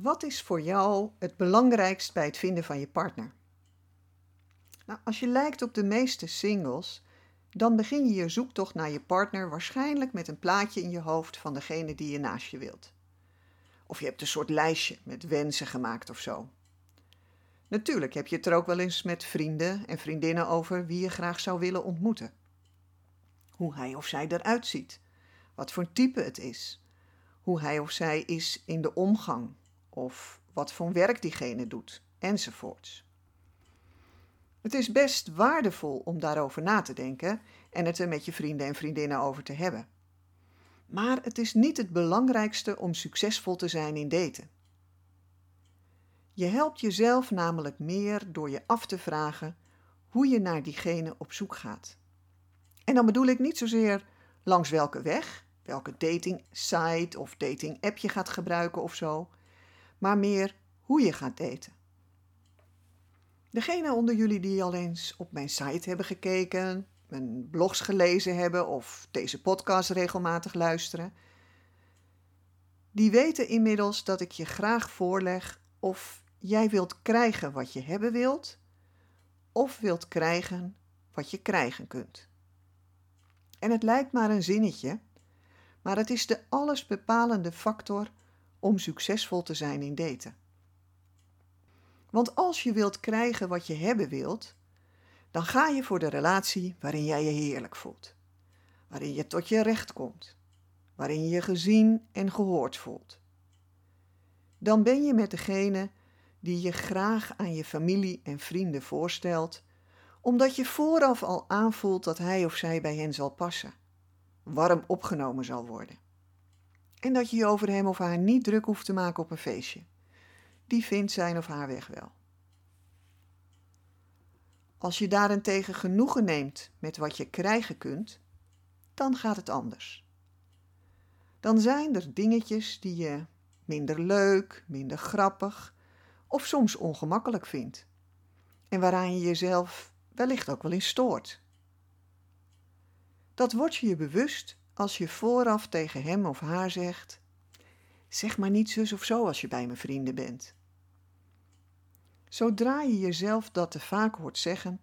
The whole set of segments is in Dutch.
Wat is voor jou het belangrijkst bij het vinden van je partner? Nou, als je lijkt op de meeste singles, dan begin je je zoektocht naar je partner waarschijnlijk met een plaatje in je hoofd van degene die je naast je wilt. Of je hebt een soort lijstje met wensen gemaakt of zo. Natuurlijk heb je het er ook wel eens met vrienden en vriendinnen over wie je graag zou willen ontmoeten. Hoe hij of zij eruit ziet, wat voor type het is, hoe hij of zij is in de omgang of wat voor werk diegene doet, enzovoorts. Het is best waardevol om daarover na te denken en het er met je vrienden en vriendinnen over te hebben. Maar het is niet het belangrijkste om succesvol te zijn in daten. Je helpt jezelf namelijk meer door je af te vragen hoe je naar diegene op zoek gaat. En dan bedoel ik niet zozeer langs welke weg, welke dating site of dating app je gaat gebruiken of zo, maar meer hoe je gaat daten. Degene onder jullie die al eens op mijn site hebben gekeken, mijn blogs gelezen hebben of deze podcast regelmatig luisteren, die weten inmiddels dat ik je graag voorleg of jij wilt krijgen wat je hebben wilt, of wilt krijgen wat je krijgen kunt. En het lijkt maar een zinnetje, maar het is de allesbepalende factor om succesvol te zijn in daten. Want als je wilt krijgen wat je hebben wilt, dan ga je voor de relatie waarin jij je heerlijk voelt, waarin je tot je recht komt, waarin je je gezien en gehoord voelt. Dan ben je met degene die je graag aan je familie en vrienden voorstelt, omdat je vooraf al aanvoelt dat hij of zij bij hen zal passen, warm opgenomen zal worden. En dat je je over hem of haar niet druk hoeft te maken op een feestje. Die vindt zijn of haar weg wel. Als je daarentegen genoegen neemt met wat je krijgen kunt, dan gaat het anders. Dan zijn er dingetjes die je minder leuk, minder grappig of soms ongemakkelijk vindt. En waaraan je jezelf wellicht ook wel in stoort. Dat wordt je je bewust als je vooraf tegen hem of haar zegt: Zeg maar niet zus of zo als je bij mijn vrienden bent. Zodra je jezelf dat te vaak hoort zeggen,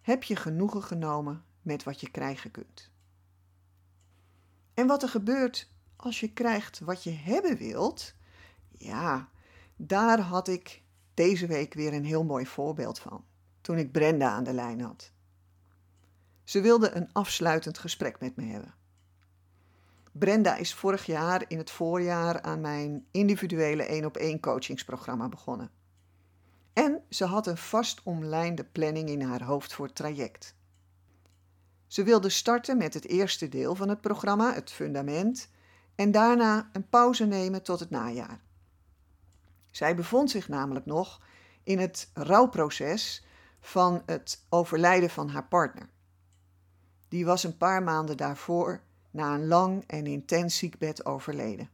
heb je genoegen genomen met wat je krijgen kunt. En wat er gebeurt als je krijgt wat je hebben wilt, ja, daar had ik deze week weer een heel mooi voorbeeld van, toen ik Brenda aan de lijn had. Ze wilde een afsluitend gesprek met me hebben. Brenda is vorig jaar in het voorjaar aan mijn individuele één op één coachingsprogramma begonnen. En ze had een vast omlijnde planning in haar hoofd voor het traject. Ze wilde starten met het eerste deel van het programma, het fundament, en daarna een pauze nemen tot het najaar. Zij bevond zich namelijk nog in het rouwproces van het overlijden van haar partner. Die was een paar maanden daarvoor na een lang en intens ziekbed overleden.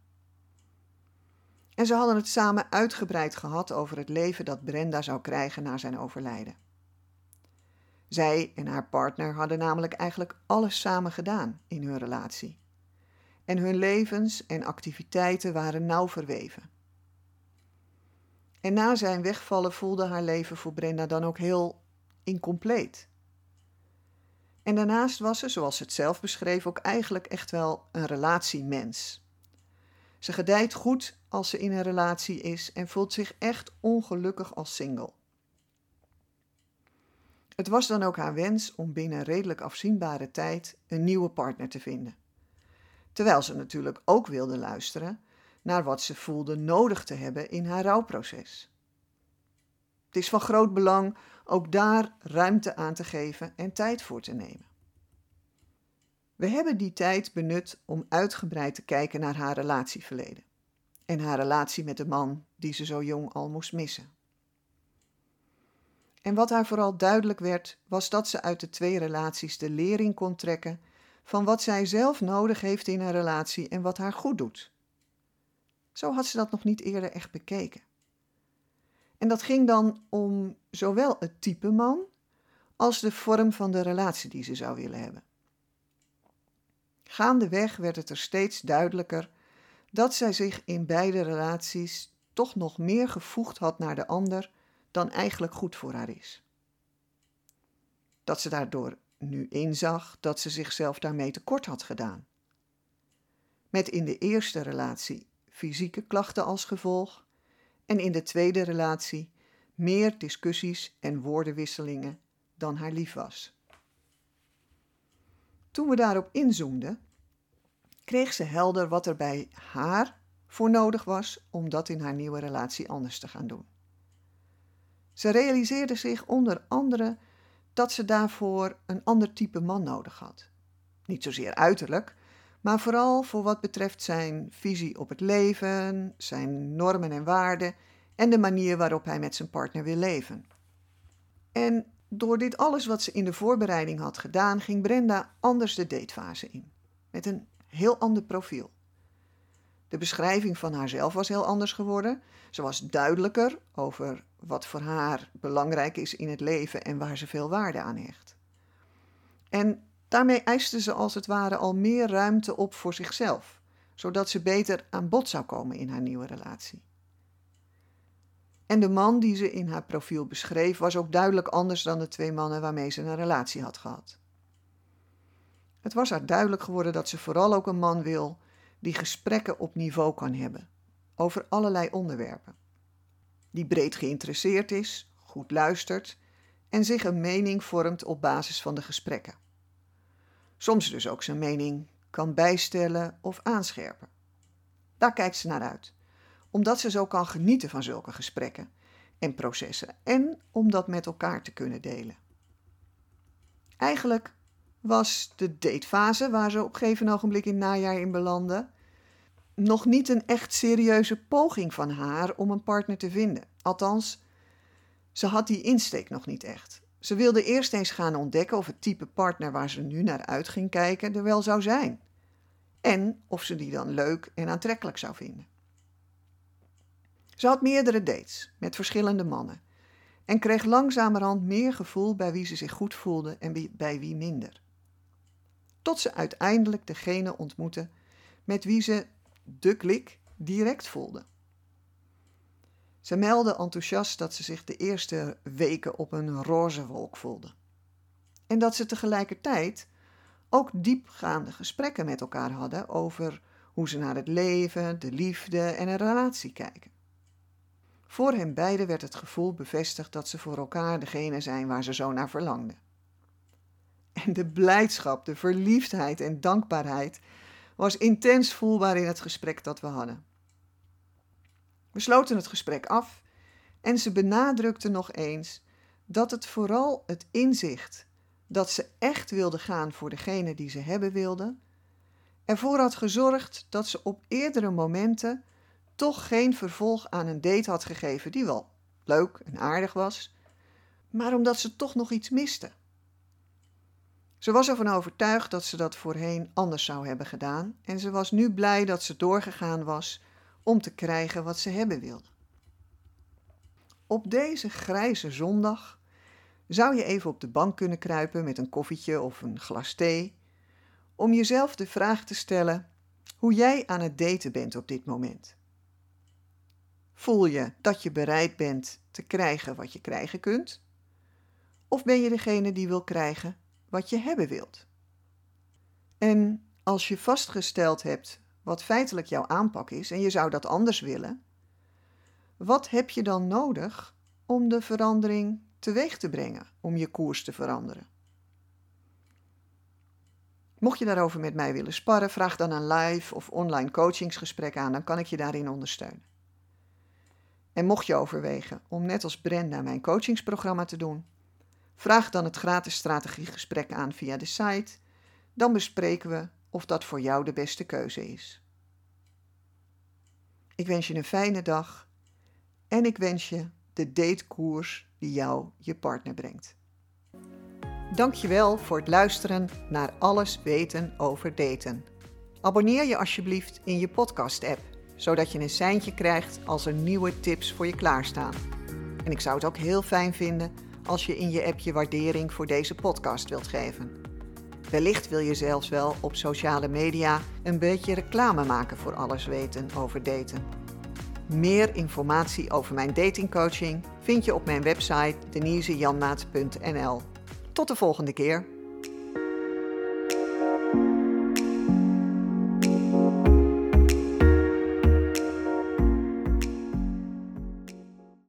En ze hadden het samen uitgebreid gehad over het leven dat Brenda zou krijgen na zijn overlijden. Zij en haar partner hadden namelijk eigenlijk alles samen gedaan in hun relatie. En hun levens en activiteiten waren nauw verweven. En na zijn wegvallen voelde haar leven voor Brenda dan ook heel incompleet. En daarnaast was ze, zoals ze het zelf beschreef, ook eigenlijk echt wel een relatiemens. Ze gedijt goed als ze in een relatie is en voelt zich echt ongelukkig als single. Het was dan ook haar wens om binnen redelijk afzienbare tijd een nieuwe partner te vinden. Terwijl ze natuurlijk ook wilde luisteren naar wat ze voelde nodig te hebben in haar rouwproces. Het is van groot belang ook daar ruimte aan te geven en tijd voor te nemen. We hebben die tijd benut om uitgebreid te kijken naar haar relatieverleden en haar relatie met de man die ze zo jong al moest missen. En wat haar vooral duidelijk werd, was dat ze uit de twee relaties de lering kon trekken van wat zij zelf nodig heeft in een relatie en wat haar goed doet. Zo had ze dat nog niet eerder echt bekeken. En dat ging dan om zowel het type man als de vorm van de relatie die ze zou willen hebben. Gaandeweg werd het er steeds duidelijker dat zij zich in beide relaties toch nog meer gevoegd had naar de ander dan eigenlijk goed voor haar is. Dat ze daardoor nu inzag dat ze zichzelf daarmee tekort had gedaan. Met in de eerste relatie fysieke klachten als gevolg en in de tweede relatie meer discussies en woordenwisselingen dan haar lief was. Toen we daarop inzoomden, kreeg ze helder wat er bij haar voor nodig was om dat in haar nieuwe relatie anders te gaan doen. Ze realiseerde zich onder andere dat ze daarvoor een ander type man nodig had. Niet zozeer uiterlijk, maar vooral voor wat betreft zijn visie op het leven, zijn normen en waarden en de manier waarop hij met zijn partner wil leven. En door dit alles wat ze in de voorbereiding had gedaan, ging Brenda anders de datefase in, met een heel ander profiel. De beschrijving van haarzelf was heel anders geworden. Ze was duidelijker over wat voor haar belangrijk is in het leven en waar ze veel waarde aan hecht. En daarmee eiste ze als het ware al meer ruimte op voor zichzelf, zodat ze beter aan bod zou komen in haar nieuwe relatie. En de man die ze in haar profiel beschreef was ook duidelijk anders dan de twee mannen waarmee ze een relatie had gehad. Het was haar duidelijk geworden dat ze vooral ook een man wil die gesprekken op niveau kan hebben, over allerlei onderwerpen. Die breed geïnteresseerd is, goed luistert en zich een mening vormt op basis van de gesprekken. Soms dus ook zijn mening kan bijstellen of aanscherpen. Daar kijkt ze naar uit, omdat ze zo kan genieten van zulke gesprekken en processen en om dat met elkaar te kunnen delen. Eigenlijk was de datefase, waar ze op een gegeven ogenblik in najaar in belandde, nog niet een echt serieuze poging van haar om een partner te vinden. Althans, ze had die insteek nog niet echt. Ze wilde eerst eens gaan ontdekken of het type partner waar ze nu naar uit ging kijken er wel zou zijn. En of ze die dan leuk en aantrekkelijk zou vinden. Ze had meerdere dates met verschillende mannen en kreeg langzamerhand meer gevoel bij wie ze zich goed voelde en bij wie minder tot ze uiteindelijk degene ontmoette met wie ze de klik direct voelde. Ze meldde enthousiast dat ze zich de eerste weken op een roze wolk voelde. En dat ze tegelijkertijd ook diepgaande gesprekken met elkaar hadden over hoe ze naar het leven, de liefde en een relatie kijken. Voor hen beiden werd het gevoel bevestigd dat ze voor elkaar degene zijn waar ze zo naar verlangden. En de blijdschap, de verliefdheid en dankbaarheid was intens voelbaar in het gesprek dat we hadden. We sloten het gesprek af en ze benadrukte nog eens dat het vooral het inzicht dat ze echt wilde gaan voor degene die ze hebben wilde, ervoor had gezorgd dat ze op eerdere momenten toch geen vervolg aan een date had gegeven die wel leuk en aardig was, maar omdat ze toch nog iets miste. Ze was ervan overtuigd dat ze dat voorheen anders zou hebben gedaan en ze was nu blij dat ze doorgegaan was om te krijgen wat ze hebben wilde. Op deze grijze zondag zou je even op de bank kunnen kruipen met een koffietje of een glas thee, om jezelf de vraag te stellen hoe jij aan het daten bent op dit moment. Voel je dat je bereid bent te krijgen wat je krijgen kunt? Of ben je degene die wil krijgen wat je hebben wilt. En als je vastgesteld hebt wat feitelijk jouw aanpak is en je zou dat anders willen, wat heb je dan nodig om de verandering teweeg te brengen, om je koers te veranderen? Mocht je daarover met mij willen sparren, vraag dan een live of online coachingsgesprek aan, dan kan ik je daarin ondersteunen. En mocht je overwegen om net als Brenda mijn coachingsprogramma te doen, Vraag dan het gratis strategiegesprek aan via de site. Dan bespreken we of dat voor jou de beste keuze is. Ik wens je een fijne dag en ik wens je de datekoers die jou je partner brengt. Dankjewel voor het luisteren naar Alles weten over daten. Abonneer je alsjeblieft in je podcast-app, zodat je een seintje krijgt als er nieuwe tips voor je klaarstaan. En ik zou het ook heel fijn vinden als je in je app je waardering voor deze podcast wilt geven. Wellicht wil je zelfs wel op sociale media een beetje reclame maken voor alles weten over daten. Meer informatie over mijn datingcoaching vind je op mijn website denisejanmaat.nl. Tot de volgende keer.